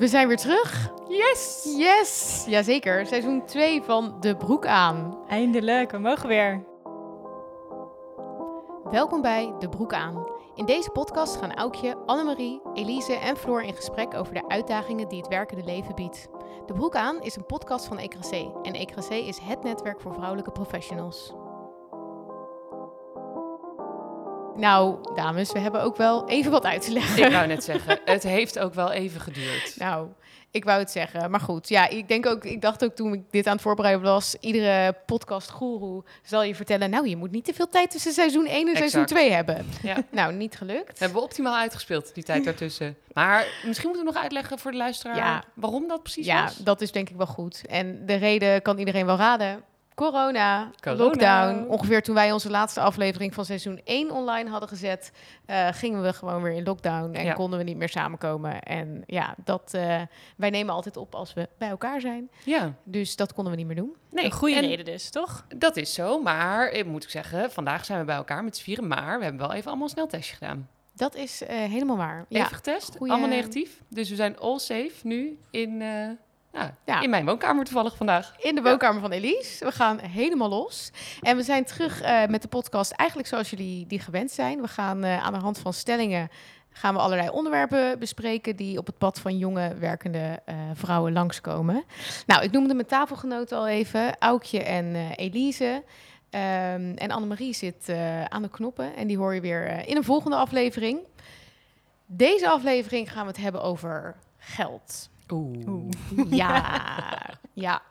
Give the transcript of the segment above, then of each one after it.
We zijn weer terug. Yes! Yes! Jazeker. Seizoen 2 van De Broek aan. Eindelijk, we mogen weer. Welkom bij De Broek aan. In deze podcast gaan Aukje, Annemarie, Elise en Floor in gesprek over de uitdagingen die het werkende leven biedt. De Broek aan is een podcast van ECRC en ECRC is het netwerk voor vrouwelijke professionals. Nou, dames, we hebben ook wel even wat uit te leggen. Ik wou net zeggen, het heeft ook wel even geduurd. Nou, ik wou het zeggen. Maar goed, ja, ik denk ook, ik dacht ook toen ik dit aan het voorbereiden was, iedere podcast guru zal je vertellen, nou, je moet niet te veel tijd tussen seizoen 1 en seizoen Exact. 2 hebben. Ja. Nou, niet gelukt. Hebben we optimaal uitgespeeld, die tijd daartussen. Maar misschien moeten we nog uitleggen voor de luisteraar Ja. waarom dat precies Ja, was. dat is denk ik wel goed. En de reden kan iedereen wel raden. Corona, Corona. lockdown. Ongeveer toen wij onze laatste aflevering van seizoen 1 online hadden gezet, eh, gingen we gewoon weer in lockdown en Ja. konden we niet meer samenkomen. En ja, dat, eh, wij nemen altijd op als we bij elkaar zijn. Ja, Dus dat konden we niet meer doen. nee, een goede en reden dus, toch? Dat is zo, maar eh, moet ik zeggen, vandaag zijn we bij elkaar met z'n vieren, maar we hebben wel even allemaal een sneltestje gedaan. Dat is eh, helemaal waar. Even Ja, getest, goeie- allemaal negatief. Dus we zijn all safe nu in, eh, ja, Ja. in mijn woonkamer toevallig vandaag. in de woonkamer van Elise. We gaan helemaal los. En we zijn terug eh, met de podcast eigenlijk zoals jullie die gewend zijn. We gaan eh, aan de hand van stellingen gaan we allerlei onderwerpen bespreken die op het pad van jonge werkende eh, vrouwen langskomen. Nou, ik noemde mijn tafelgenoten al even, Aukje en Elise. Ehm, en Annemarie zit aan de knoppen en die hoor je weer in een volgende aflevering. Deze aflevering gaan we het hebben over geld. Oeh. Ja, ja.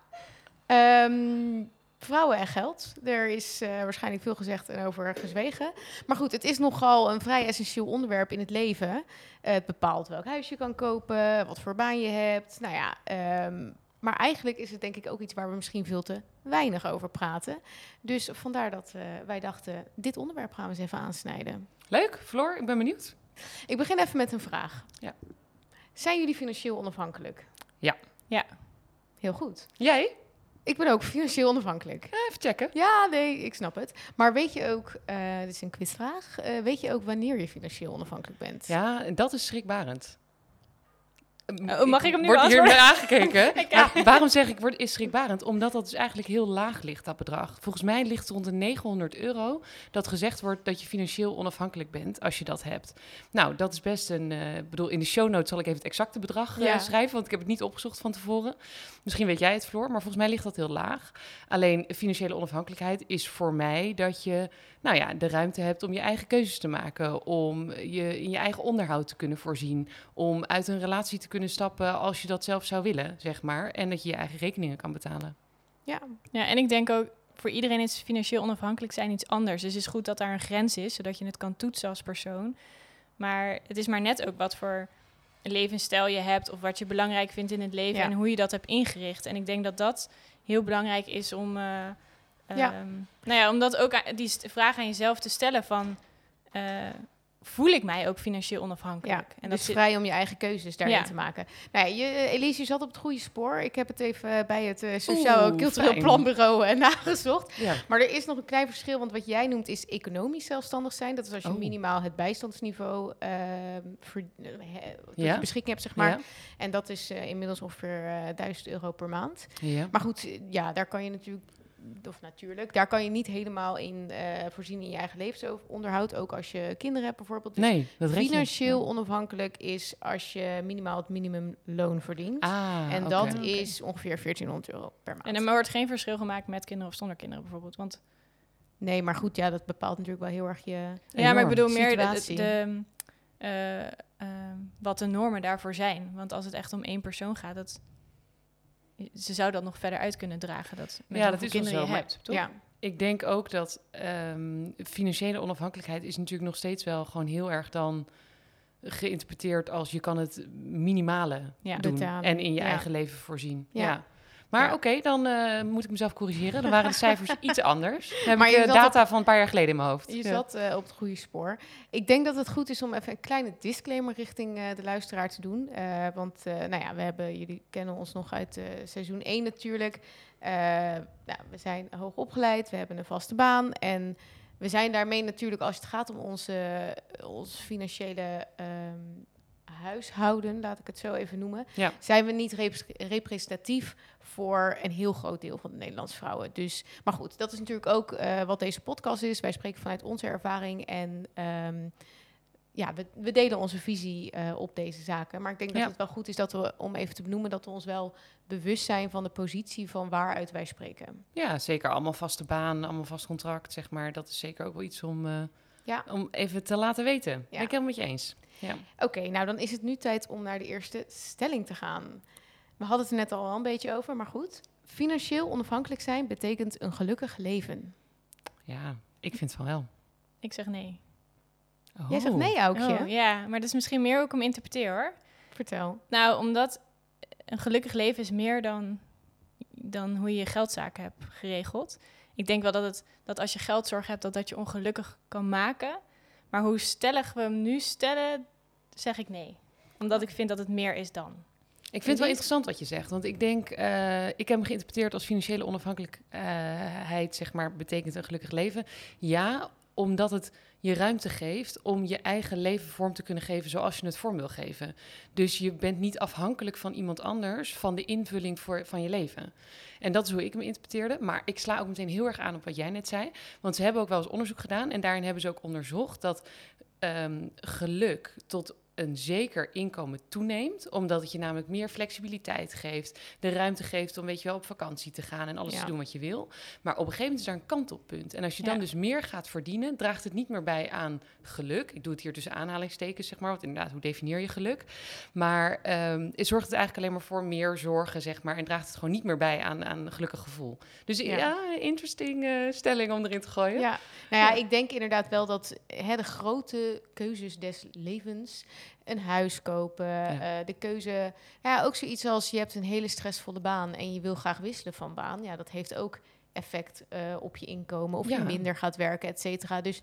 Ehm, vrouwen en geld. Er is eh, waarschijnlijk veel gezegd en over gezwegen. Maar goed, het is nogal een vrij essentieel onderwerp in het leven. Het bepaalt welk huis je kan kopen, wat voor baan je hebt. Nou ja, ehm, maar eigenlijk is het denk ik ook iets waar we misschien veel te weinig over praten. Dus vandaar dat eh, wij dachten, dit onderwerp gaan we eens even aansnijden. Leuk, Floor, ik ben benieuwd. Ik begin even met een vraag. Ja. Zijn jullie financieel onafhankelijk? Ja. Ja. Heel goed. Jij? Ik ben ook financieel onafhankelijk. Ja, even checken. Ja, nee, ik snap het. Maar weet je ook, eh dit is een quizvraag, eh, weet je ook wanneer je financieel onafhankelijk bent? Ja, en dat is schrikbarend. Oh, mag ik hem nu Word hier beantwoorden? mee aangekeken. Maar waarom zeg ik word is schrikbarend? Omdat dat dus eigenlijk heel laag ligt, dat bedrag. Volgens mij ligt het rond de 900 euro dat gezegd wordt dat je financieel onafhankelijk bent als je dat hebt. Nou, dat is best een... eh, Ik bedoel, in de show notes zal ik even het exacte bedrag eh, Ja. schrijven, want ik heb het niet opgezocht van tevoren. Misschien weet jij het, Floor, maar volgens mij ligt dat heel laag. Alleen financiële onafhankelijkheid is voor mij dat je nou ja, de ruimte hebt om je eigen keuzes te maken, om je in je eigen onderhoud te kunnen voorzien, om uit een relatie te kunnen stappen als je dat zelf zou willen, zeg maar, en dat je je eigen rekeningen kan betalen. Ja, Ja, en ik denk ook, voor iedereen is financieel onafhankelijk zijn iets anders. Dus het is goed dat daar een grens is, zodat je het kan toetsen als persoon. Maar het is maar net ook wat voor levensstijl je hebt of wat je belangrijk vindt in het leven Ja. en hoe je dat hebt ingericht. En ik denk dat dat heel belangrijk is om, eh, Ja. ehm, nou ja, om dat ook die vraag aan jezelf te stellen van, eh, voel ik mij ook financieel ja. onafhankelijk? en dus zit- vrij om je eigen keuzes daarin Ja. te maken. Nou ja, je, eh, Elise, je zat op het goede spoor. Ik heb het even bij het eh, Sociaal Cultureel fijn. Planbureau eh, nagezocht. Maar er is nog een klein verschil, want wat jij noemt is economisch zelfstandig zijn. Dat is als je Oh. minimaal het bijstandsniveau eh, he- je beschikking hebt, zeg maar. En dat is eh, inmiddels ongeveer eh 1000 euro per maand. Maar goed, eh, ja, daar kan je natuurlijk, of natuurlijk, daar kan je niet helemaal in eh, voorzien in je eigen levensonderhoud. Ook als je kinderen hebt bijvoorbeeld. Dus Nee, dat red je. financieel onafhankelijk is als je minimaal het minimumloon verdient. Ah, en dat is ongeveer 1400 euro per maand. En er wordt geen verschil gemaakt met kinderen of zonder kinderen bijvoorbeeld. Want Nee, maar goed, ja, dat bepaalt natuurlijk wel heel erg je... Ja, maar ik bedoel meer de, Situatie. de, eh, ehm, wat de normen daarvoor zijn. Want als het echt om één persoon gaat, dat, ze zou dat nog verder uit kunnen dragen. Dat met Ja, dat is wel kinderen zo, je hebt, toch? Ja, Ik denk ook dat ehm, financiële onafhankelijkheid is natuurlijk nog steeds wel gewoon heel erg dan geïnterpreteerd als je kan het minimale Ja. doen Betalen, en in je ja. eigen leven voorzien. Ja. Maar Ja. oké, dan eh, moet ik mezelf corrigeren. Dan waren de cijfers iets anders. Dan heb Maar ik je eh, data van een paar jaar geleden in mijn hoofd. je Ja. zat eh, op het goede spoor. Ik denk dat het goed is om even een kleine disclaimer richting de luisteraar te doen. Want nou ja, we hebben, jullie kennen ons nog uit seizoen 1 natuurlijk. Nou, we zijn hoog opgeleid, we hebben een vaste baan. En we zijn daarmee natuurlijk, als het gaat om onze, onze financiële ehm, huishouden, laat ik het zo even noemen, Ja. zijn we niet rep- representatief voor een heel groot deel van de Nederlandse vrouwen. Dus, maar goed, dat is natuurlijk ook eh, wat deze podcast is. Wij spreken vanuit onze ervaring en ehm, ja, we, we delen onze visie eh, op deze zaken. Maar ik denk dat het wel goed is dat we, om even te benoemen, dat we ons wel bewust zijn van de positie van waaruit wij spreken. Ja, zeker. Allemaal vaste baan, allemaal vast contract, zeg maar. Dat is zeker ook wel iets om, eh, Ja. om even te laten weten. Ben ik helemaal met je eens. Ja. Oké, nou dan is het nu tijd om naar de eerste stelling te gaan. We hadden het er net al wel een beetje over, maar goed. Financieel onafhankelijk zijn betekent een gelukkig leven. ja, ik vind van wel. Ik zeg nee. Jij zegt Oh. nee, Aukje. Oh, ja, maar dat is misschien meer hoe ik hem interpreteer hoor. Vertel. Nou, omdat een gelukkig leven is meer dan, dan hoe je je geldzaken hebt geregeld. Ik denk wel dat, het, dat als je geldzorg hebt, dat dat je ongelukkig kan maken. Maar hoe stellig we hem nu stellen, zeg ik nee. Omdat ik vind dat het meer is dan. Ik vind het wel interessant wat je zegt. Want ik denk, eh, ik heb hem geïnterpreteerd als financiële onafhankelijkheid, zeg maar, betekent een gelukkig leven. Ja, omdat het je ruimte geeft om je eigen leven vorm te kunnen geven zoals je het vorm wil geven. Dus je bent niet afhankelijk van iemand anders, van de invulling voor, van je leven. En dat is hoe ik hem interpreteerde. Maar ik sla ook meteen heel erg aan op wat jij net zei. Want ze hebben ook wel eens onderzoek gedaan en daarin hebben ze ook onderzocht dat ehm, geluk tot een zeker inkomen toeneemt, omdat het je namelijk meer flexibiliteit geeft, de ruimte geeft om weet je wel op vakantie te gaan en alles Ja. te doen wat je wil. Maar op een gegeven moment is daar een kantelpunt. En als je dan Ja. dus meer gaat verdienen, draagt het niet meer bij aan geluk. Ik doe het hier tussen aanhalingstekens, zeg maar, want inderdaad, hoe definieer je geluk? Maar ehm, het zorgt het eigenlijk alleen maar voor meer zorgen, zeg maar, en draagt het gewoon niet meer bij aan, aan een gelukkig gevoel. Dus ja, Ja. interesting eh, stelling om erin te gooien. Ja, nou ja, Ja. ik denk inderdaad wel dat hè, de grote keuzes des levens, een huis kopen, eh, de keuze, ja, ook zoiets als je hebt een hele stressvolle baan en je wil graag wisselen van baan, ja, dat heeft ook effect eh, op je inkomen of Ja. je minder gaat werken, et cetera. Dus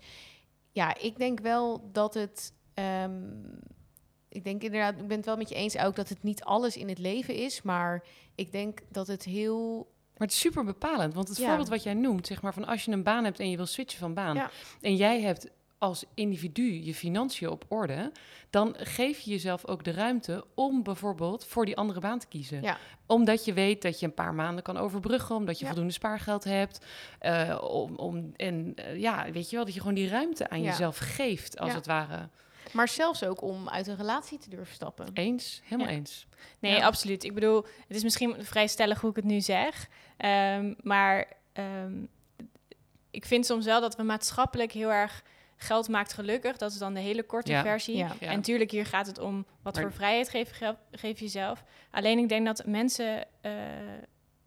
ja, ik denk wel dat het, ehm, ik denk inderdaad, ik ben het wel met je eens ook dat het niet alles in het leven is, maar ik denk dat het heel Maar het is super bepalend, want het Ja. voorbeeld wat jij noemt, zeg maar van als je een baan hebt en je wil switchen van baan, Ja. en jij hebt als individu je financiën op orde, dan geef je jezelf ook de ruimte om bijvoorbeeld voor die andere baan te kiezen. Ja. Omdat je weet dat je een paar maanden kan overbruggen, omdat je Ja. voldoende spaargeld hebt. eh, om, om, en eh, ja, weet je wel, dat je gewoon die ruimte aan Ja. jezelf geeft, als het ware. Maar zelfs ook om uit een relatie te durven stappen. Eens, helemaal Ja. eens. Nee, Ja. absoluut. Ik bedoel, het is misschien vrij stellig hoe ik het nu zeg. Ehm, maar ehm, ik vind soms wel dat we maatschappelijk heel erg geld maakt gelukkig. Dat is dan de hele korte Ja. versie. Ja. Ja. En natuurlijk, hier gaat het om wat Maar- voor vrijheid geef geef je jezelf. Alleen ik denk dat mensen eh,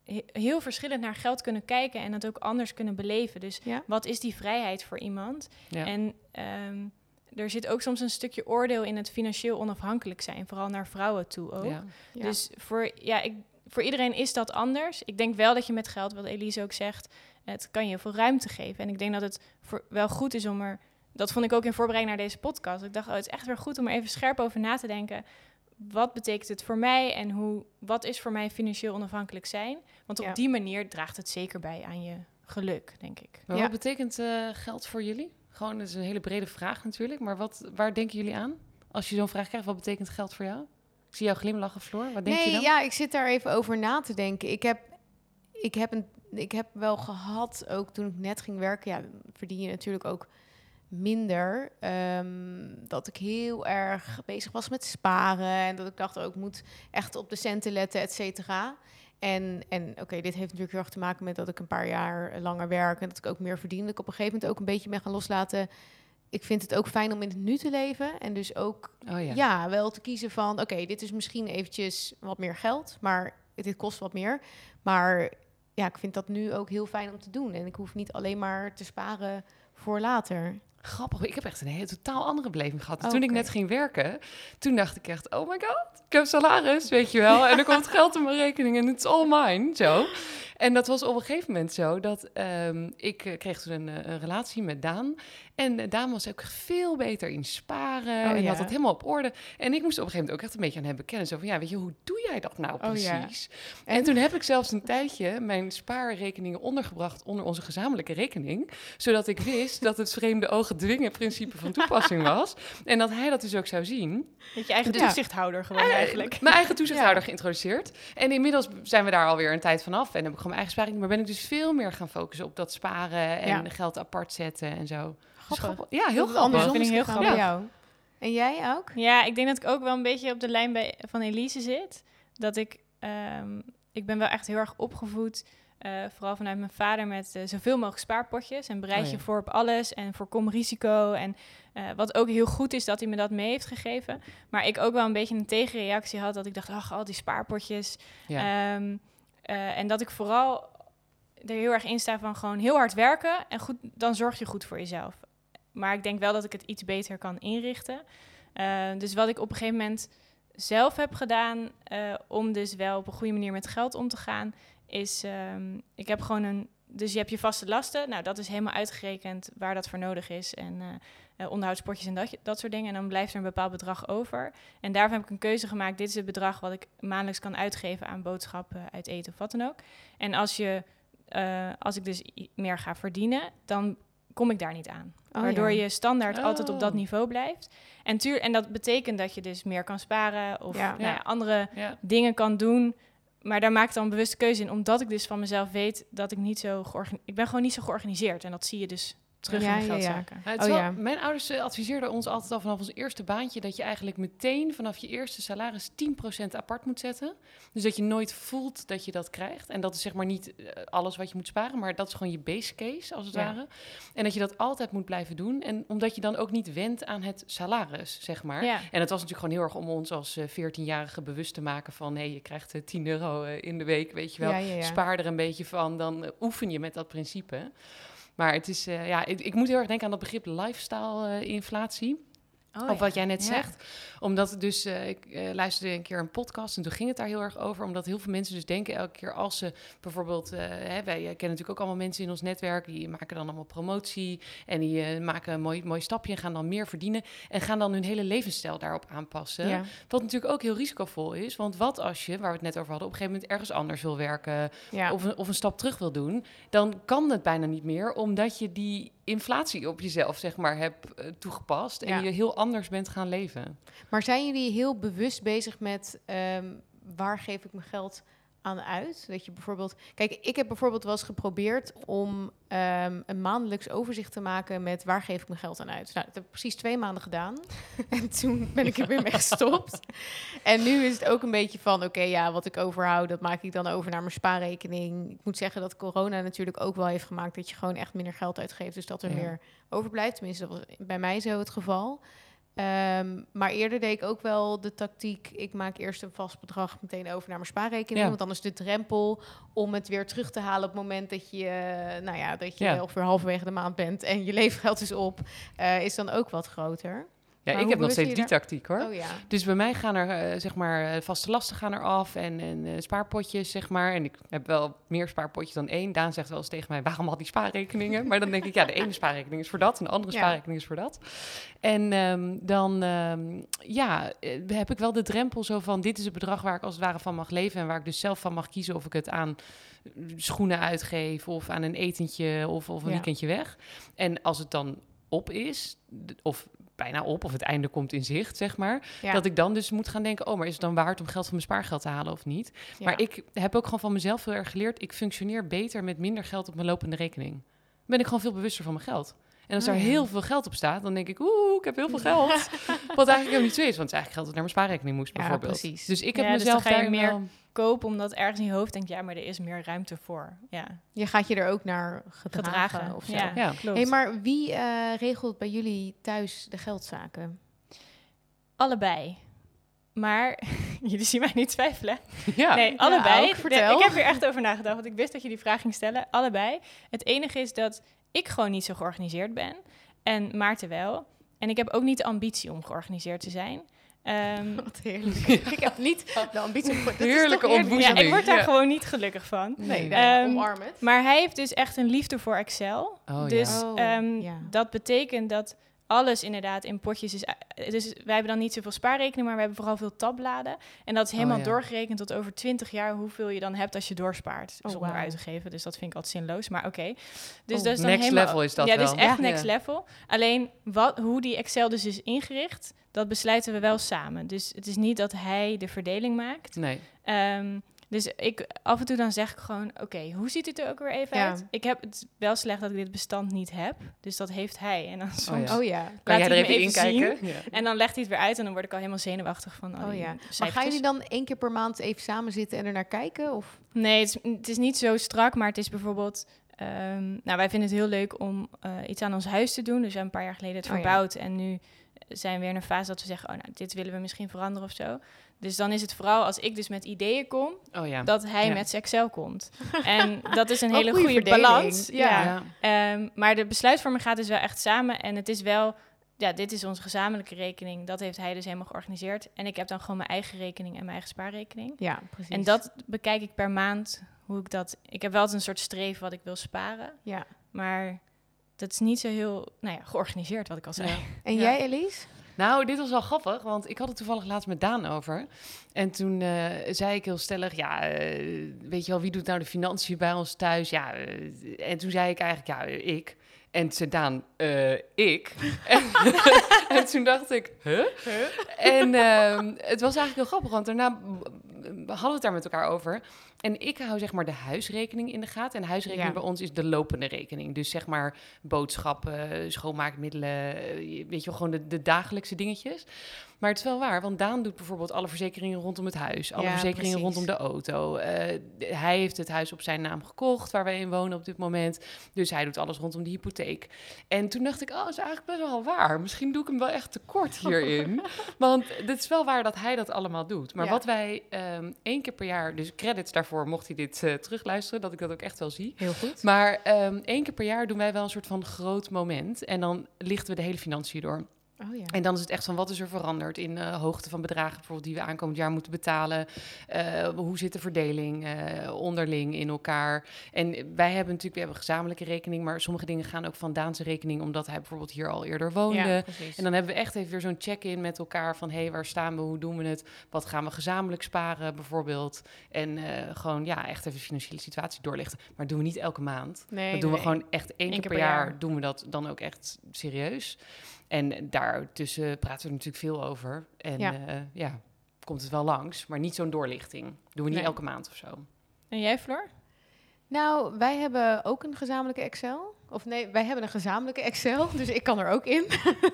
he- heel verschillend naar geld kunnen kijken en het ook anders kunnen beleven. Dus Ja. wat is die vrijheid voor iemand? Ja. En ehm, er zit ook soms een stukje oordeel in het financieel onafhankelijk zijn, vooral naar vrouwen toe ook. Ja. Ja. Dus voor, ja, ik, voor iedereen is dat anders. Ik denk wel dat je met geld, wat Elise ook zegt, het kan je heel veel ruimte geven. En ik denk dat het voor, wel goed is om er... Dat vond ik ook in voorbereiding naar deze podcast. Ik dacht, oh, het is echt weer goed om er even scherp over na te denken. Wat betekent het voor mij en hoe, wat is voor mij financieel onafhankelijk zijn? Want op Ja. die manier draagt het zeker bij aan je geluk, denk ik. Maar Ja. wat betekent eh, geld voor jullie? Gewoon, dat is een hele brede vraag natuurlijk. Maar wat, waar denken jullie aan? Als je zo'n vraag krijgt, wat betekent geld voor jou? Ik zie jou glimlachen, Floor. Wat denk nee, je dan? ja, ik zit daar even over na te denken. Ik heb, ik heb, een, ik heb wel gehad, ook toen ik net ging werken, ja, verdien je natuurlijk ook minder. ehm, dat ik heel erg bezig was met sparen en dat ik dacht ook, ik moet echt op de centen letten, et cetera. En, en oké, dit heeft natuurlijk heel erg te maken met dat ik een paar jaar langer werk en dat ik ook meer verdien. Dat ik op een gegeven moment ook een beetje ben gaan loslaten. Ik vind het ook fijn om in het nu te leven en dus ook Oh ja. ja. wel te kiezen van... oké, dit is misschien eventjes wat meer geld... maar dit kost wat meer. Maar ja, ik vind dat nu ook heel fijn om te doen. En ik hoef niet alleen maar te sparen voor later. Grappig, ik heb echt een hele totaal andere beleving gehad. Oh, toen ik net ging werken, toen dacht ik echt, oh my god, ik heb salaris, weet je wel. En er komt geld in mijn rekening en it's all mine, zo. En dat was op een gegeven moment zo dat ehm, ik eh, kreeg toen een, eh, een relatie met Daan. En Daan was ook veel beter in sparen Oh, en ja. had het helemaal op orde. En ik moest op een gegeven moment ook echt een beetje aan hem bekennen. Zo van, ja, weet je, hoe doe jij dat nou Oh, ja. precies? En? En? toen heb ik zelfs een tijdje mijn spaarrekeningen ondergebracht onder onze gezamenlijke rekening. Zodat ik wist dat het vreemde ogen dwingen principe van toepassing was. En dat hij dat dus ook zou zien. Met je eigen Ja. toezichthouder gewoon eigenlijk. Mijn eigen toezichthouder geïntroduceerd. En inmiddels zijn we daar alweer een tijd vanaf. En heb ik gewoon mijn eigen sparing. Maar ben ik dus veel meer gaan focussen op dat sparen en geld apart zetten en zo. Grappig. Ja, heel grappig. andersom Vind ik heel grappig. bij jou. En jij ook? Ja, ik denk dat ik ook wel een beetje op de lijn bij, van Elise zit. Dat ik, ehm, ik ben wel echt heel erg opgevoed, eh, vooral vanuit mijn vader, met eh, zoveel mogelijk spaarpotjes. En bereid Oh je ja. voor op alles en voorkom risico. En eh, wat ook heel goed is dat hij me dat mee heeft gegeven. Maar ik ook wel een beetje een tegenreactie had, dat ik dacht, ach, al die spaarpotjes. Ja. Ehm, eh, en dat ik vooral er heel erg in sta van gewoon heel hard werken en goed, dan zorg je goed voor jezelf. Maar ik denk wel dat ik het iets beter kan inrichten. Eh, dus wat ik op een gegeven moment zelf heb gedaan eh, om dus wel op een goede manier met geld om te gaan, is ehm, ik heb gewoon een. Dus je hebt je vaste lasten. Nou, dat is helemaal uitgerekend waar dat voor nodig is. En eh, onderhoudspotjes en dat, dat soort dingen. En dan blijft er een bepaald bedrag over. En daarvan heb ik een keuze gemaakt. Dit is het bedrag wat ik maandelijks kan uitgeven aan boodschappen, uit eten of wat dan ook. En als, je, als ik dus meer ga verdienen, dan kom ik daar niet aan. Oh, waardoor ja. je standaard altijd op dat Oh. niveau blijft. En, tuur, en dat betekent dat je dus meer kan sparen of Ja. nou ja, andere ja. dingen kan doen. Maar daar maak ik dan een bewuste keuze in, omdat ik dus van mezelf weet dat ik niet zo georganiseerd... Ik ben gewoon niet zo georganiseerd en dat zie je dus terug Ja, in de ja, ja. geldzaken. Nou, Oh, wel- ja. Mijn ouders eh, adviseerden ons altijd al vanaf ons eerste baantje dat je eigenlijk meteen vanaf je eerste salaris 10% apart moet zetten. Dus dat je nooit voelt dat je dat krijgt. En dat is zeg maar niet eh, alles wat je moet sparen, maar dat is gewoon je base case als het Ja. ware. En dat je dat altijd moet blijven doen. En omdat je dan ook niet wendt aan het salaris, zeg maar. Ja. En het was natuurlijk gewoon heel erg om ons als eh, 14-jarige bewust te maken van... hé, je krijgt eh, 10 euro eh, in de week, weet je wel. Ja, ja, ja. Spaar er een beetje van, dan eh, oefen je met dat principe. Maar het is, eh, ja, ik, ik moet heel erg denken aan dat begrip lifestyle-inflatie. Oh, of wat jij net zegt. Omdat dus, eh, ik eh, luisterde een keer een podcast en toen ging het daar heel erg over. Omdat heel veel mensen dus denken elke keer als ze bijvoorbeeld... eh, hè, wij kennen natuurlijk ook allemaal mensen in ons netwerk. Die maken dan allemaal promotie en die maken een mooi, mooi stapje en gaan dan meer verdienen. En gaan dan hun hele levensstijl daarop aanpassen. Ja. Wat natuurlijk ook heel risicovol is. Want wat als je, waar we het net over hadden, op een gegeven moment ergens anders wil werken Ja. of, een, of een stap terug wil doen, dan kan het bijna niet meer, omdat je die inflatie op jezelf, zeg maar, hebt eh, toegepast en Ja. je heel anders bent gaan leven. Maar zijn jullie heel bewust bezig met ehm, waar geef ik mijn geld aan uit? Dat je bijvoorbeeld. Kijk, ik heb bijvoorbeeld wel eens geprobeerd om ehm, een maandelijks overzicht te maken met waar geef ik mijn geld aan uit. Nou, dat heb ik precies twee maanden gedaan. en toen ben ik er weer mee gestopt. en nu is het ook een beetje van: oké, ja, wat ik overhoud, dat maak ik dan over naar mijn spaarrekening. Ik moet zeggen dat corona natuurlijk ook wel heeft gemaakt dat je gewoon echt minder geld uitgeeft. Dus dat er Ja. meer overblijft. Tenminste, dat was bij mij zo het geval. Ehm, maar eerder deed ik ook wel de tactiek: ik maak eerst een vast bedrag meteen over naar mijn spaarrekening. Ja. Want dan is de drempel om het weer terug te halen op het moment dat je, eh, nou ja, dat je Ja. ongeveer halverwege de maand bent en je leefgeld is op, eh, is dan ook wat groter. Ja, Maar ik heb nog steeds die tactiek hoor. Oh ja. Dus bij mij gaan er, eh, zeg maar, eh, vaste lasten gaan er af en, en eh, spaarpotjes, zeg maar. En ik heb wel meer spaarpotjes dan één. Daan zegt wel eens tegen mij, waarom al die spaarrekeningen? Maar dan denk ik, ja, de ene spaarrekening is voor dat en de andere Ja. spaarrekening is voor dat. En ehm, dan, ehm, ja, heb ik wel de drempel zo van, dit is het bedrag waar ik als het ware van mag leven en waar ik dus zelf van mag kiezen of ik het aan schoenen uitgeef of aan een etentje of, of een Ja. weekendje weg. En als het dan op is, of bijna op, of het einde komt in zicht, zeg maar. Ja. Dat ik dan dus moet gaan denken, oh, maar is het dan waard om geld van mijn spaargeld te halen of niet? Ja. Maar ik heb ook gewoon van mezelf heel erg geleerd, ik functioneer beter met minder geld op mijn lopende rekening. Dan ben ik gewoon veel bewuster van mijn geld. En als Oh, daar ja. heel veel geld op staat, dan denk ik, oeh, ik heb heel veel geld. Wat eigenlijk helemaal niet zo is, want het is eigenlijk geld dat naar mijn spaarrekening moest, Ja, bijvoorbeeld. precies. Dus ik heb Ja, dus mezelf dan ga je daarin meer- wel- Koop omdat ergens in je hoofd denkt, ja, maar er is meer ruimte voor. Ja, Je gaat je er ook naar gedragen, gedragen. of zo. Ja, Ja. klopt. Hey, maar wie eh, regelt bij jullie thuis de geldzaken? Allebei. Maar jullie zien mij niet twijfelen. Ja. Nee, allebei. ook. Vertel. Ik heb er echt over nagedacht, want ik wist dat je die vraag ging stellen. Allebei. Het enige is dat ik gewoon niet zo georganiseerd ben. En Maarten wel. en ik heb ook niet de ambitie om georganiseerd te zijn. Ehm, Wat heerlijk. ik heb niet de ambitie is Heerlijke ontboezeming. ja, ik word daar Ja. gewoon niet gelukkig van. Nee, Nee. nee, Ehm, omarm het. Maar hij heeft dus echt een liefde voor Excel. Oh, dus ja. Oh, ehm, ja. dat betekent dat alles inderdaad in potjes is. Dus wij hebben dan niet zoveel spaarrekening, maar we hebben vooral veel tabbladen. En dat is helemaal ja. doorgerekend tot over 20 jaar hoeveel je dan hebt als je doorspaart. Oh, zonder wauw. uit te geven. Dus dat vind ik altijd zinloos. Maar oké. Dus Oh, dat is dan next helemaal, level is dat Ja, wel. dit is echt Ja. next level. Alleen wat, hoe die Excel dus is ingericht, dat besluiten we wel samen. Dus het is niet dat hij de verdeling maakt. Nee. Ehm, dus ik af en toe dan zeg ik gewoon, oké, hoe ziet het er ook weer even Ja. uit? Ik heb het wel slecht dat ik dit bestand niet heb, dus dat heeft hij. En dan soms ja. Oh ja. Kan laat jij hij er even even inkijken? Ja. en dan legt hij het weer uit en dan word ik al helemaal zenuwachtig van. al Oh ja. Maar gaan jullie dan één keer per maand even samen zitten en er naar kijken? Of? Nee, het is, het is niet zo strak, maar het is bijvoorbeeld. ehm, nou, wij vinden het heel leuk om eh, iets aan ons huis te doen. Dus we hebben een paar jaar geleden het Oh ja. verbouwd. En nu zijn we weer in een fase dat we zeggen: Oh, nou, dit willen we misschien veranderen of zo. Dus dan is het vooral als ik dus met ideeën kom, Oh ja. dat hij Ja. met zijn Excel komt. en dat is een hele goede balans. Ja. Ja. Ehm, maar de besluitvorming gaat dus wel echt samen. En het is wel, ja, dit is onze gezamenlijke rekening. Dat heeft hij dus helemaal georganiseerd. En ik heb dan gewoon mijn eigen rekening en mijn eigen spaarrekening. Ja, precies. En dat bekijk ik per maand, hoe ik dat... Ik heb wel eens een soort streven wat ik wil sparen. Ja. Maar dat is niet zo heel, nou ja, georganiseerd, wat ik al zei. Ja. En Ja. jij, Elise? Nou, dit was wel grappig, want ik had het toevallig laatst met Daan over. En toen eh, zei ik heel stellig, ja, eh, weet je wel, wie doet nou de financiën bij ons thuis? Ja, eh, en toen zei ik eigenlijk, ja, ik. En toen Daan, eh, ik. en, en toen dacht ik, huh? En ehm, het was eigenlijk heel grappig, want daarna hadden we het daar met elkaar over. En ik hou zeg maar de huisrekening in de gaten. En huisrekening Ja. bij ons is de lopende rekening. Dus zeg maar boodschappen, schoonmaakmiddelen, eh, weet je wel, gewoon de, de dagelijkse dingetjes. Maar het is wel waar, want Daan doet bijvoorbeeld alle verzekeringen rondom het huis. Alle Ja, verzekeringen precies. rondom de auto. Eh, hij heeft het huis op zijn naam gekocht, waar wij in wonen op dit moment. Dus hij doet alles rondom de hypotheek. En toen dacht ik, oh, dat is eigenlijk best wel waar. Misschien doe ik hem wel echt tekort hierin. Want het is wel waar dat hij dat allemaal doet. Maar Ja. wat wij ehm, één keer per jaar, dus credits daarvoor, mocht hij dit eh, terugluisteren, dat ik dat ook echt wel zie. Heel goed. Maar ehm, één keer per jaar doen wij wel een soort van groot moment. En dan lichten we de hele financiën door. Oh ja. En dan is het echt van wat is er veranderd in eh, hoogte van bedragen bijvoorbeeld die we aankomend jaar moeten betalen. Eh, hoe zit de verdeling eh, onderling in elkaar? En wij hebben natuurlijk, we hebben een gezamenlijke rekening, maar sommige dingen gaan ook van Daanse rekening, omdat hij bijvoorbeeld hier al eerder woonde. Ja. En dan hebben we echt even weer zo'n check-in met elkaar van... hé, hey, waar staan we, hoe doen we het? Wat gaan we gezamenlijk sparen bijvoorbeeld? En gewoon, ja, echt even de financiële situatie doorlichten. Maar dat doen we niet elke maand. nee, dat doen we gewoon echt één keer per jaar, doen we dat dan ook echt serieus. En daartussen praten we natuurlijk veel over. En Ja. ja, ja komt het wel langs. Maar niet zo'n doorlichting. Doen we niet Nee. elke maand of zo. En jij, Floor? Nou, wij hebben ook een gezamenlijke Excel. Of nee, wij hebben een gezamenlijke Excel, dus ik kan er ook in.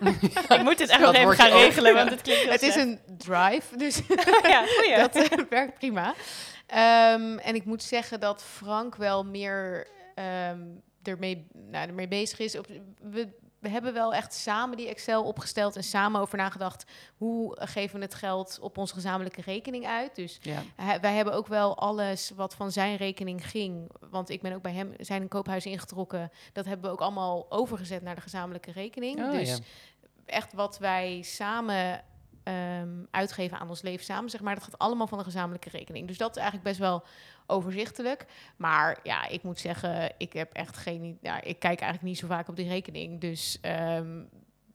ik moet dit echt nog even gaan regelen, want het klinkt heel Het is een drive, dus ja, dat eh, werkt prima. Ehm, en ik moet zeggen dat Frank wel meer ehm, ermee, nou, ermee bezig is. Op, we, we hebben wel echt samen die Excel opgesteld en samen over nagedacht hoe geven we het geld op onze gezamenlijke rekening uit. Dus Ja. wij hebben ook wel alles wat van zijn rekening ging. Want ik ben ook bij hem zijn koophuis ingetrokken. Dat hebben we ook allemaal overgezet naar de gezamenlijke rekening. Oh, dus ja. echt wat wij samen ehm, uitgeven aan ons leven samen, zeg maar, dat gaat allemaal van de gezamenlijke rekening. Dus dat is eigenlijk best wel overzichtelijk. Maar ja, ik moet zeggen, ik heb echt geen. Ja, ik kijk eigenlijk niet zo vaak op die rekening. Dus ehm,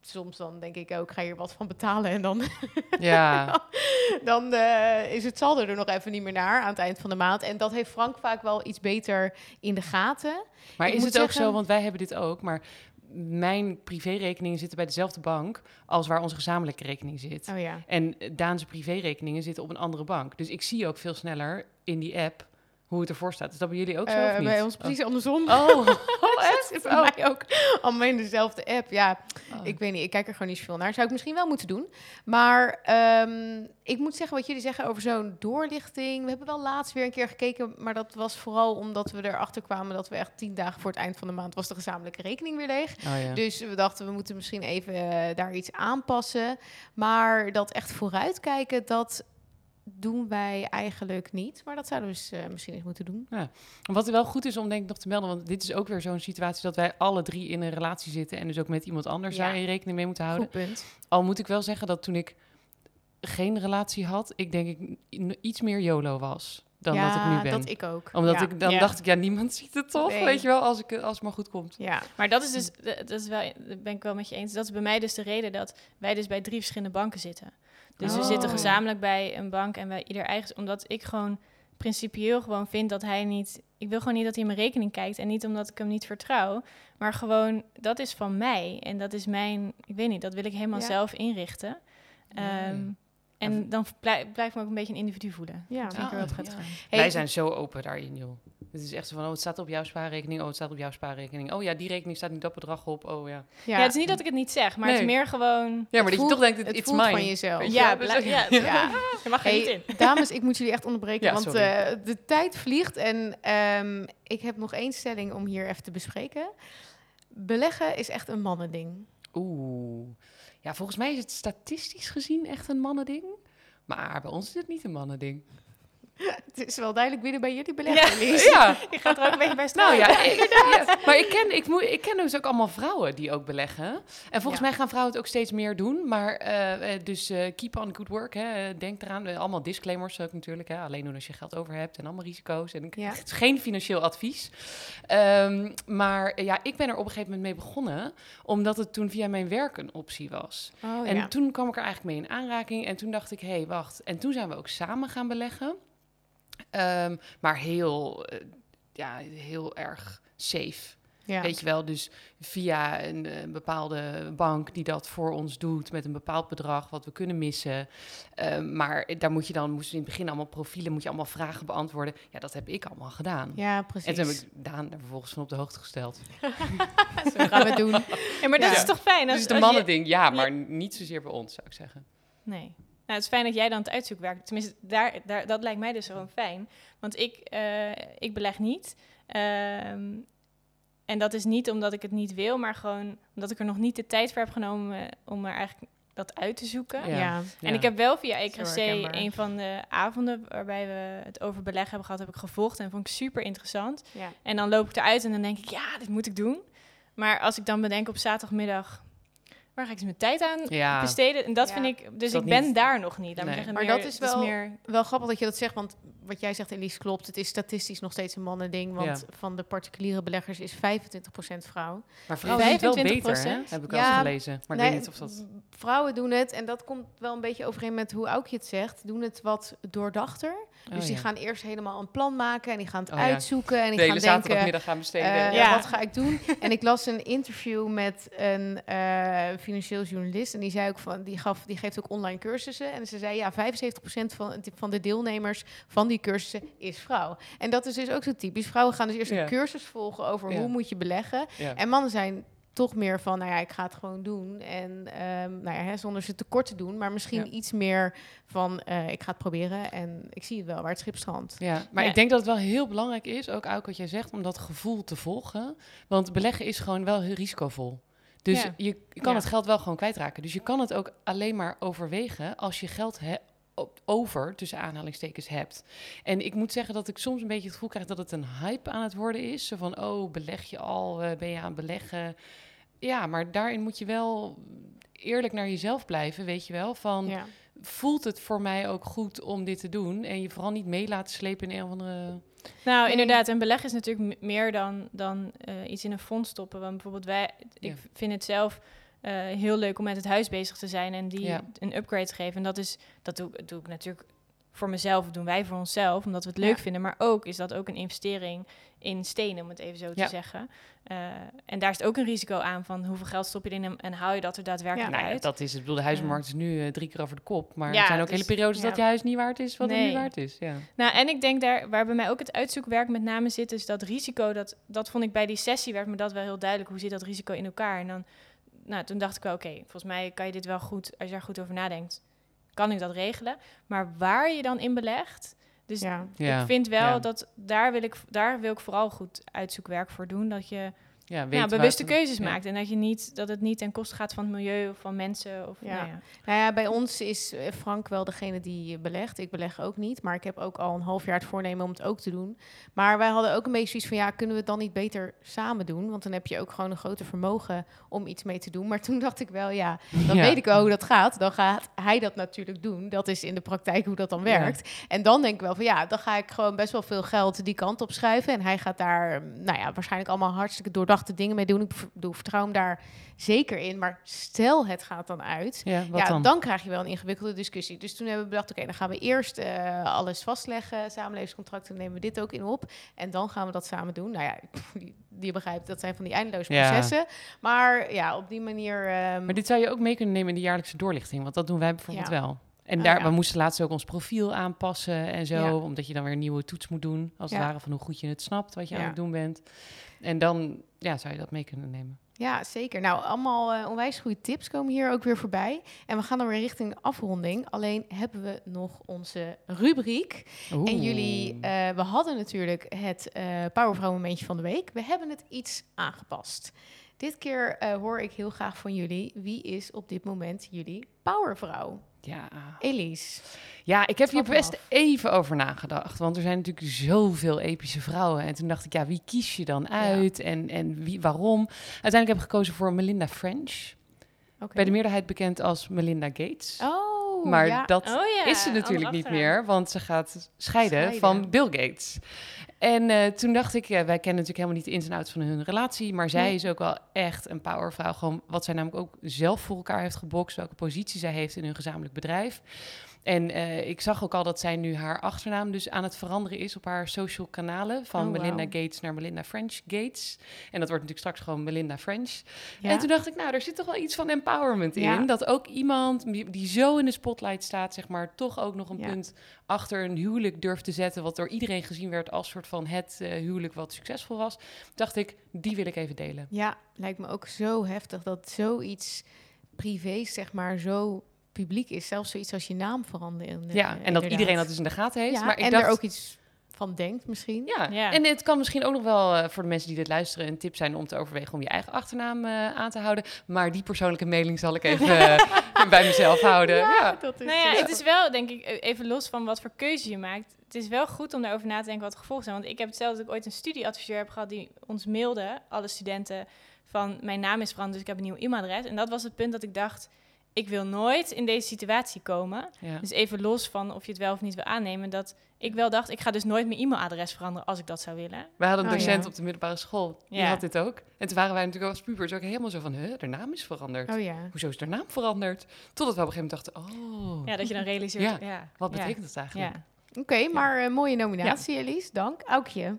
soms dan denk ik ook, ga je er wat van betalen en dan ja. dan eh, is het saldo er nog even niet meer naar aan het eind van de maand. En dat heeft Frank vaak wel iets beter in de gaten. Maar Ik is het ook zo, want wij hebben dit ook, maar mijn privérekeningen zitten bij dezelfde bank als waar onze gezamenlijke rekening zit. Oh ja. En Daanse privérekeningen zitten op een andere bank. Dus ik zie ook veel sneller in die app hoe het ervoor staat. Is dat bij jullie ook zo Eh, of niet? bij ons precies andersom. Oh, oh, oh echt? bij Oh. mij ook allemaal in dezelfde app. Ja, Oh. ik weet niet. Ik kijk er gewoon niet zoveel naar. Zou ik misschien wel moeten doen. Maar ehm, ik moet zeggen wat jullie zeggen over zo'n doorlichting. We hebben wel laatst weer een keer gekeken. Maar dat was vooral omdat we erachter kwamen dat we echt tien dagen voor het eind van de maand was de gezamenlijke rekening weer leeg. Oh, ja. Dus we dachten, we moeten misschien even eh, daar iets aanpassen. Maar dat echt vooruitkijken, dat, doen wij eigenlijk niet. Maar dat zouden we dus, eh, misschien eens moeten doen. Wat wel goed is om denk ik nog te melden, want dit is ook weer zo'n situatie dat wij alle drie in een relatie zitten en dus ook met iemand anders Ja. daar je rekening mee moeten houden. Goed punt. Al moet ik wel zeggen dat toen ik geen relatie had, ik denk ik iets meer YOLO was dan ja, dat ik nu ben. dat ik ook. Omdat ja. ik dan Ja. dacht ik, ja, niemand ziet het toch, Nee. weet je wel, als, ik, als het maar goed komt. Ja, Maar dat is dus, dat is wel, dat ben ik wel met je eens. Dat is bij mij dus de reden dat wij dus bij drie verschillende banken zitten. Dus we Oh. zitten gezamenlijk bij een bank en wij ieder eigen, omdat ik gewoon principieel gewoon vind dat hij niet, ik wil gewoon niet dat hij in mijn rekening kijkt en niet omdat ik hem niet vertrouw, maar gewoon dat is van mij en dat is mijn, ik weet niet, dat wil ik helemaal Ja. zelf inrichten. En dan blij- blijf ik me ook een beetje een individu voelen. ja. Dat vind ik er wel prettig ja. Hey, Wij zijn zo open daarin, joh. Het is echt zo van, oh, het staat op jouw spaarrekening, oh, het staat op jouw spaarrekening. Oh ja, die rekening staat niet dat bedrag op, oh ja. Ja. het is niet dat ik het niet zeg, maar het is meer gewoon... Ja, maar dat je toch denkt, het it's voelt mine. van jezelf. Je Ja? Dus- bla- ja, Ja. je mag er niet in. Hey, dames, ik moet jullie echt onderbreken, Ja, want eh, de tijd vliegt. En ehm, ik heb nog één stelling om hier even te bespreken. Beleggen is echt een mannending. Oeh. Ja, volgens mij is het statistisch gezien echt een mannending. Maar bij ons is het niet een mannending. Het is wel duidelijk wie er bij jullie beleggen, Ja. Lies. Ja, Je gaat er ook een beetje bij nou staan. ja, ik- ja. Maar ik ken, ik, moet, ik ken dus ook allemaal vrouwen die ook beleggen. En volgens mij gaan vrouwen het ook steeds meer doen. Maar eh, eh, dus eh, keep on good work. Hè. Denk eraan. Allemaal disclaimers ook natuurlijk. Hè. Alleen doen als je geld over hebt en allemaal risico's. En ik, het is geen financieel advies. Ehm, maar ja, ik ben er op een gegeven moment mee begonnen. Omdat het toen via mijn werk een optie was. Oh, En toen kwam ik er eigenlijk mee in aanraking. En toen dacht ik, hé, hey, wacht. En toen zijn we ook samen gaan beleggen. Ehm, maar heel, eh, ja, heel erg safe. ja. Weet je wel, dus via een, eh, bepaalde bank die dat voor ons doet met een bepaald bedrag wat we kunnen missen. Ehm, maar daar moet je dan, moesten we in het begin allemaal profielen, moet je allemaal vragen beantwoorden. Ja, dat heb ik allemaal gedaan. ja, precies. En toen heb ik Daan er vervolgens van op de hoogte gesteld. Zo gaan we het doen. Ja, maar dat Ja. is toch fijn? Dus Als, het is een als je- mannending, ja, maar niet zozeer bij ons, zou ik zeggen. Nee. Nou, het is fijn dat jij dan het uitzoekwerk... Tenminste, daar, daar, dat lijkt mij dus gewoon fijn. Want ik, eh, ik beleg niet. Ehm, en dat is niet omdat ik het niet wil, maar gewoon omdat ik er nog niet de tijd voor heb genomen eh, om er eigenlijk dat uit te zoeken. Ja. Ja. En ik heb wel via EKC een van de avonden waarbij we het over beleggen hebben gehad, heb ik gevolgd en vond ik super interessant. Ja. En dan loop ik eruit en dan denk ik, ja, dit moet ik doen. Maar als ik dan bedenk op zaterdagmiddag, waar ga ik dus mijn tijd aan Ja, besteden? En dat Ja. vind ik, dus dat ik ben niet- daar nog niet. Nee. zeggen, Maar meer- dat is wel- meer, Wel grappig dat je dat zegt, want wat jij zegt, Elise, klopt. Het is statistisch nog steeds een mannending, want van de particuliere beleggers is 25% vrouw. maar vrouwen doen het wel 25%? beter, hè? heb ik eens gelezen. Maar ik weet niet of dat... Vrouwen doen het, en dat komt wel een beetje overeen met hoe Aukje het zegt, doen het wat doordachter. Oh, dus die ja. gaan eerst helemaal een plan maken en die gaan het Oh, ja. uitzoeken en die de hele gaan denken... zaterdagmiddag gaan besteden. eh, Ja. Wat ga ik doen? en ik las een interview met een eh, financieel journalist. En die zei ook van, die, gaf, die geeft ook online cursussen. En ze zei ja, 75% van, van de deelnemers van die cursussen is vrouw. En dat is dus ook zo typisch. Vrouwen gaan dus eerst Ja. een cursus volgen over Ja. hoe moet je beleggen. ja. En mannen zijn toch meer van, nou ja, ik ga het gewoon doen. En ehm, nou ja, hè, zonder ze tekort te doen. Maar misschien Ja. iets meer van, eh, ik ga het proberen. En ik zie het wel, waar het schip strandt. Ja, maar Ja. ik denk dat het wel heel belangrijk is, ook ook wat jij zegt, om dat gevoel te volgen. Want beleggen is gewoon wel heel risicovol. Dus Ja. je, je kan het geld wel gewoon kwijtraken. Dus je kan het ook alleen maar overwegen als je geld he- op- over, tussen aanhalingstekens, hebt. En ik moet zeggen dat ik soms een beetje het gevoel krijg dat het een hype aan het worden is. Zo van, oh, beleg je al, eh, ben je aan het beleggen? Ja, maar daarin moet je wel eerlijk naar jezelf blijven, weet je wel. Van, Ja. voelt het voor mij ook goed om dit te doen? En je vooral niet mee laten slepen in een of andere... Nou, Nee. inderdaad. En beleggen is natuurlijk meer dan, dan eh, iets in een fonds stoppen. Want bijvoorbeeld wij, ik Ja. vind het zelf eh, heel leuk om met het huis bezig te zijn en die Ja. een upgrade te geven. En dat is, dat doe, doe ik natuurlijk voor mezelf, doen wij voor onszelf, omdat we het leuk Ja. vinden. Maar ook is dat ook een investering in stenen, om het even zo te Ja. zeggen. Eh, en daar is het ook een risico aan van hoeveel geld stop je erin en, en haal je dat er daadwerkelijk Nou ja, uit. dat is het. Ik bedoel, de huizenmarkt is nu eh, drie keer over de kop. Maar Ja, er zijn ook dus- hele periodes ja. dat je huis niet waard is wat het Nee. nu waard is. Ja. Nou, en ik denk daar, waar bij mij ook het uitzoekwerk met name zit, is dat risico, dat, dat vond ik bij die sessie, werd me dat wel heel duidelijk. Hoe zit dat risico in elkaar? En dan, nou, toen dacht ik wel, oké, volgens mij kan je dit wel goed, als je daar goed over nadenkt, kan ik dat regelen. Maar waar je dan in belegt, dus Ja. Ja. ik vind wel ja. dat daar wil ik, daar wil ik vooral goed uitzoekwerk voor doen. Dat je ja, weet ja, bewuste keuzes ja. maakt. En dat, je niet, dat het niet ten koste gaat van het milieu of van mensen. Of, Ja. Nou ja. Nou ja, bij ons is eh, Frank wel degene die belegt. Ik beleg ook niet, maar ik heb ook al een half jaar het voornemen om het ook te doen. Maar wij hadden ook een beetje zoiets van, ja, kunnen we het dan niet beter samen doen? Want dan heb je ook gewoon een groter vermogen om iets mee te doen. Maar toen dacht ik wel, ja, dan Ja. weet ik wel hoe dat gaat. Dan gaat hij dat natuurlijk doen. Dat is in de praktijk hoe dat dan Ja. werkt. En dan denk ik wel van, ja, dan ga ik gewoon best wel veel geld die kant op schuiven. En hij gaat daar, nou ja, waarschijnlijk allemaal hartstikke doordachte dingen mee doen. Ik bedoel, vertrouw hem daar zeker in. Maar stel het gaat dan uit Ja, dan? dan? krijg je wel een ingewikkelde discussie. Dus toen hebben we bedacht, oké, dan gaan we eerst eh, alles vastleggen, samenlevingscontracten, nemen we dit ook in op. En dan gaan we dat samen doen. Nou ja, die, begrijpt, dat zijn van die eindeloze Ja. processen. Maar ja, op die manier... ehm, Maar dit zou je ook mee kunnen nemen in de jaarlijkse doorlichting, want dat doen wij bijvoorbeeld Ja. wel. En Oh, daar, ja. we moesten laatst ook ons profiel aanpassen en zo, Ja. omdat je dan weer een nieuwe toets moet doen, als het Ja. ware van hoe goed je het snapt wat je aan het doen bent. En dan ja, zou je dat mee kunnen nemen. Ja, zeker. Nou, allemaal eh, onwijs goede tips komen hier ook weer voorbij. En we gaan dan weer richting afronding. Alleen hebben we nog onze rubriek. En jullie, eh, we hadden natuurlijk het eh Powervrouw momentje van de week. We hebben het iets aangepast. Dit keer hoor ik heel graag van jullie. Wie is op dit moment jullie powervrouw? Ja. Elise. ja, ik heb hier Trap best af. even over nagedacht, want er zijn natuurlijk zoveel epische vrouwen. En toen dacht ik, ja, wie kies je dan uit en, en wie, waarom? Uiteindelijk heb ik gekozen voor Melinda French, bij de meerderheid bekend als Melinda Gates. Oh, maar ja. dat Oh is ze natuurlijk niet meer, want ze gaat scheiden, Scheiden. van Bill Gates. En eh, toen dacht ik, ja, wij kennen natuurlijk helemaal niet de ins en outs van hun relatie, maar zij Nee. is ook wel echt een powervrouw. Gewoon wat zij namelijk ook zelf voor elkaar heeft gebokst, welke positie zij heeft in hun gezamenlijk bedrijf. En eh, ik zag ook al dat zij nu haar achternaam dus aan het veranderen is op haar social kanalen. Van Oh, Melinda. Gates naar Melinda French Gates. En dat wordt natuurlijk straks gewoon Melinda French. Ja. En toen dacht ik, nou, er zit toch wel iets van empowerment in. Ja. Dat ook iemand die zo in de spotlight staat, zeg maar, toch ook nog een Ja. punt achter een huwelijk durft te zetten. Wat door iedereen gezien werd als soort van het eh, huwelijk wat succesvol was. Dacht ik, die wil ik even delen. Ja, lijkt me ook zo heftig dat zoiets privés, zeg maar, zo publiek is. Zelfs zoiets als je naam veranderen. ja, en dat iedereen dat dus in de gaten heeft. Ja, maar ik en dacht, er ook iets van denkt misschien. Ja. Ja. en het kan misschien ook nog wel eh, voor de mensen die dit luisteren een tip zijn om te overwegen om je eigen achternaam eh, aan te houden. Maar die persoonlijke mailing zal ik even eh, bij mezelf houden. Ja, dat is Nou ja, het is wel, denk ik, e- even los van wat voor keuze je maakt. Het is wel goed om daarover na te denken wat de gevolgen zijn. Want ik heb hetzelfde dat ik ooit een studieadviseur heb gehad die ons mailde, alle studenten, van mijn naam is veranderd, dus ik heb een nieuw e-mailadres. En dat was het punt dat ik dacht, ik wil nooit in deze situatie komen. ja. Dus even los van of je het wel of niet wil aannemen, dat ik wel dacht, ik ga dus nooit mijn e-mailadres veranderen als ik dat zou willen. We hadden een Oh, docent ja. op de middelbare school, die Ja. had dit ook. En toen waren wij natuurlijk als pubers ook helemaal zo van, huh, de naam is veranderd. Oh ja. Hoezo is de naam veranderd? Totdat we op een gegeven moment dachten, oh, Ja, dat je dan realiseert, Ja. ja. wat ja. betekent dat eigenlijk? Ja. Oké, maar een mooie nominatie, Elise. Dank. Aukje.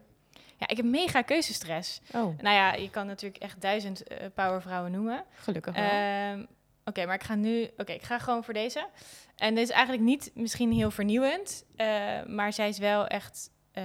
ja, ik heb mega keuzestress. Oh, Nou ja, je kan natuurlijk echt duizend eh, powervrouwen noemen. gelukkig wel. Ehm, Oké, maar ik ga nu. Oké, ik ga gewoon voor deze. En dit is eigenlijk niet misschien heel vernieuwend, eh, maar zij is wel echt eh,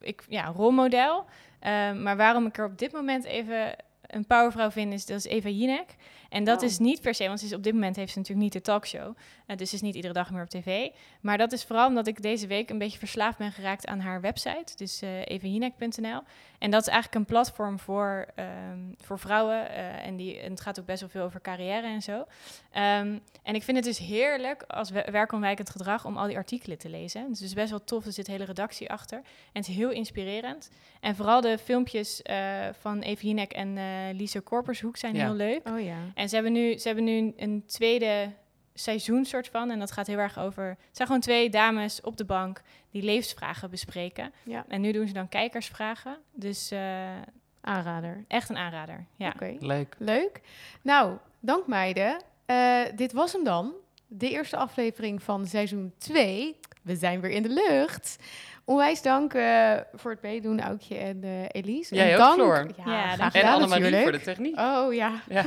ik, ja, rolmodel. Ehm, maar waarom ik er op dit moment even een powervrouw vind, is dat is Eva Jinek. En dat is niet per se, want ze is op dit moment heeft ze natuurlijk niet de talkshow. Eh, dus ze is niet iedere dag meer op tv. Maar dat is vooral omdat ik deze week een beetje verslaafd ben geraakt aan haar website. Dus eh evajinek.nl. En dat is eigenlijk een platform voor, ehm, voor vrouwen. eh, en, die, en het gaat ook best wel veel over carrière en zo. Ehm, en ik vind het dus heerlijk als we- werkontwijkend gedrag om al die artikelen te lezen. Dus het is best wel tof, er zit een hele redactie achter. En het is heel inspirerend. En vooral de filmpjes eh, van Eva Jinek en eh Lisa Korpershoek zijn Ja. heel leuk. oh ja. En ze hebben nu, ze hebben nu een, tweede seizoen soort van. En dat gaat heel erg over... Het zijn gewoon twee dames op de bank die levensvragen bespreken. Ja, En nu doen ze dan kijkersvragen. Dus eh, aanrader. echt een aanrader. Ja. Oké. Leuk. Leuk. Nou, dank meiden. Eh, dit was hem dan. De eerste aflevering van seizoen 2. We zijn weer in de lucht. Onwijs dank eh, voor het meedoen, Aukje en eh, Elise. Jij en ook, dank, Floor. Ja, Ja, graag dank En Annemarie natuurlijk. voor de techniek. Oh ja, Ja.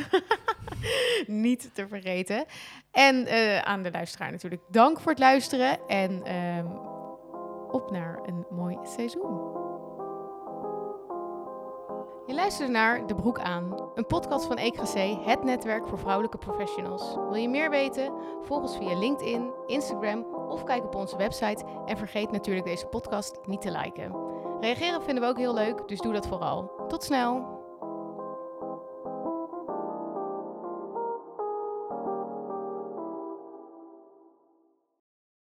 niet te vergeten. En eh, aan de luisteraar natuurlijk dank voor het luisteren. En ehm, op naar een mooi seizoen. Je luistert naar De Broek aan, een podcast van EKC, het netwerk voor vrouwelijke professionals. Wil je meer weten? Volg ons via LinkedIn, Instagram of kijk op onze website. En vergeet natuurlijk deze podcast niet te liken. Reageren vinden we ook heel leuk, dus doe dat vooral. Tot snel!